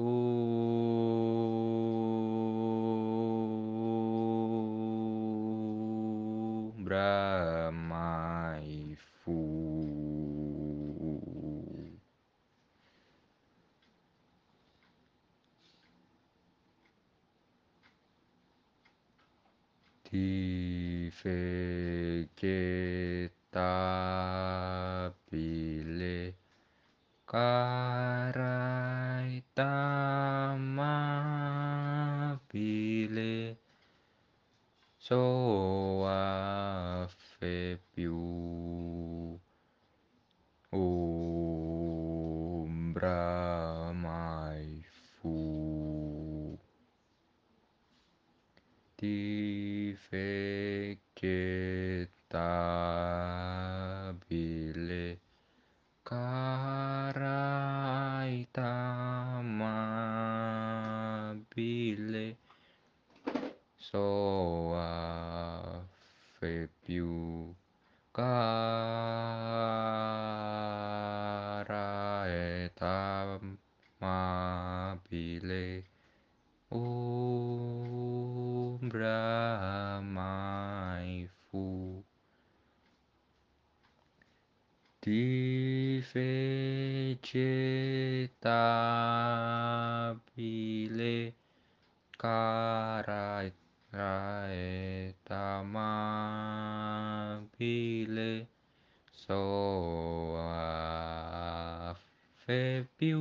Om Brahmai Fu. Tifeke. Brahmaifu Tiveketa bile ka etamabile Om Brahmai Fu Ti fece tabile cara tamabile soa caffè più.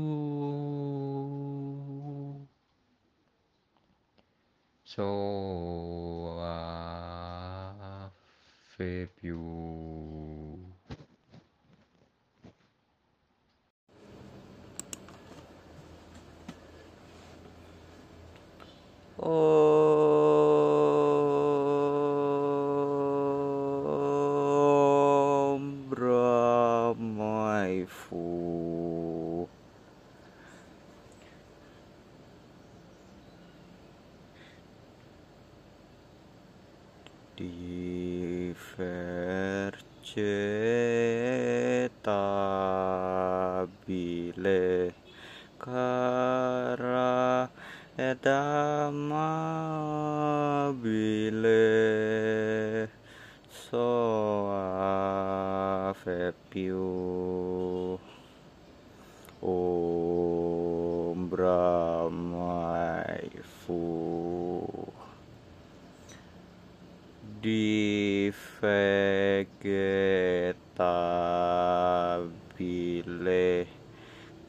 Soaffe più. Oh. fu. Fu Divercetabile Cara edamabile Soa fe più Om Brahmai Fu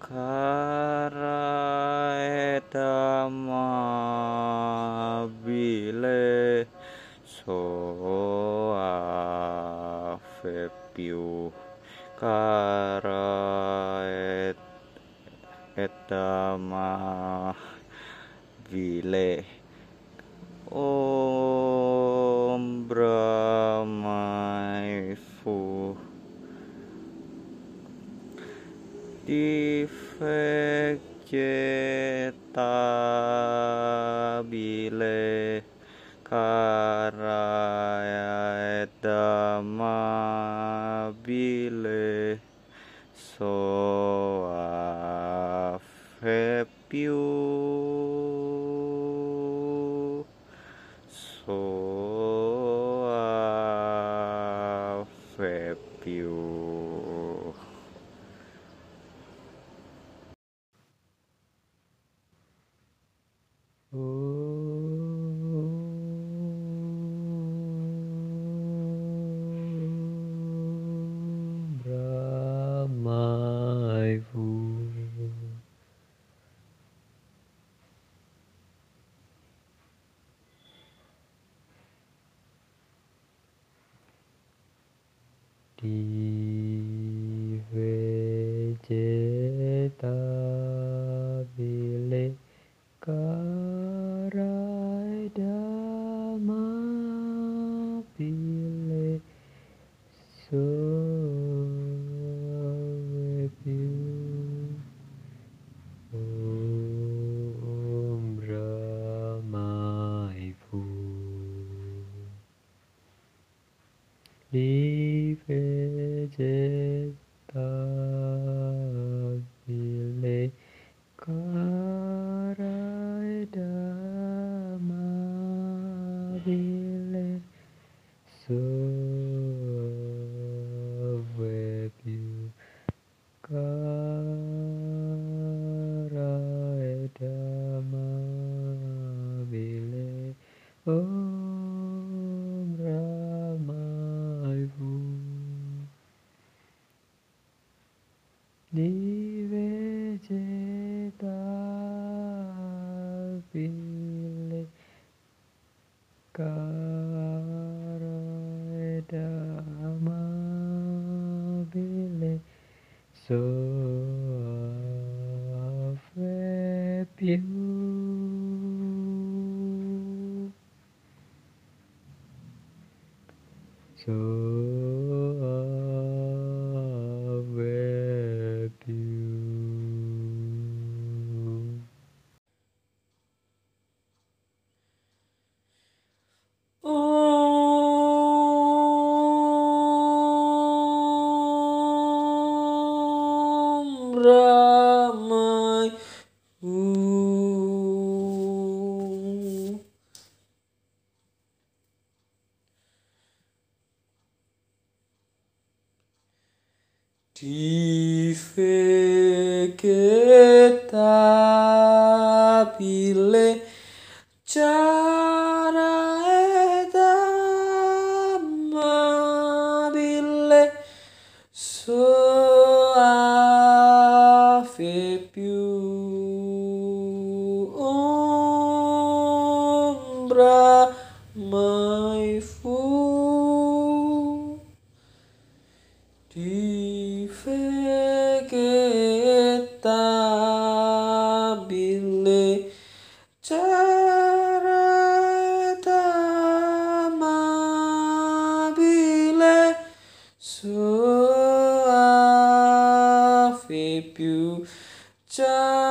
Cara edamabile Soa fe più Cara et edamabile Om Brahmai ifeketabile karaedama bile soafepiu Di Om Brahmai Vum Dive Cheta Pile Kara Dhamma Pile So Ave Pile so Di vegetabile cara ed amabile soave più ombra mai fu Sharadamabile più Puja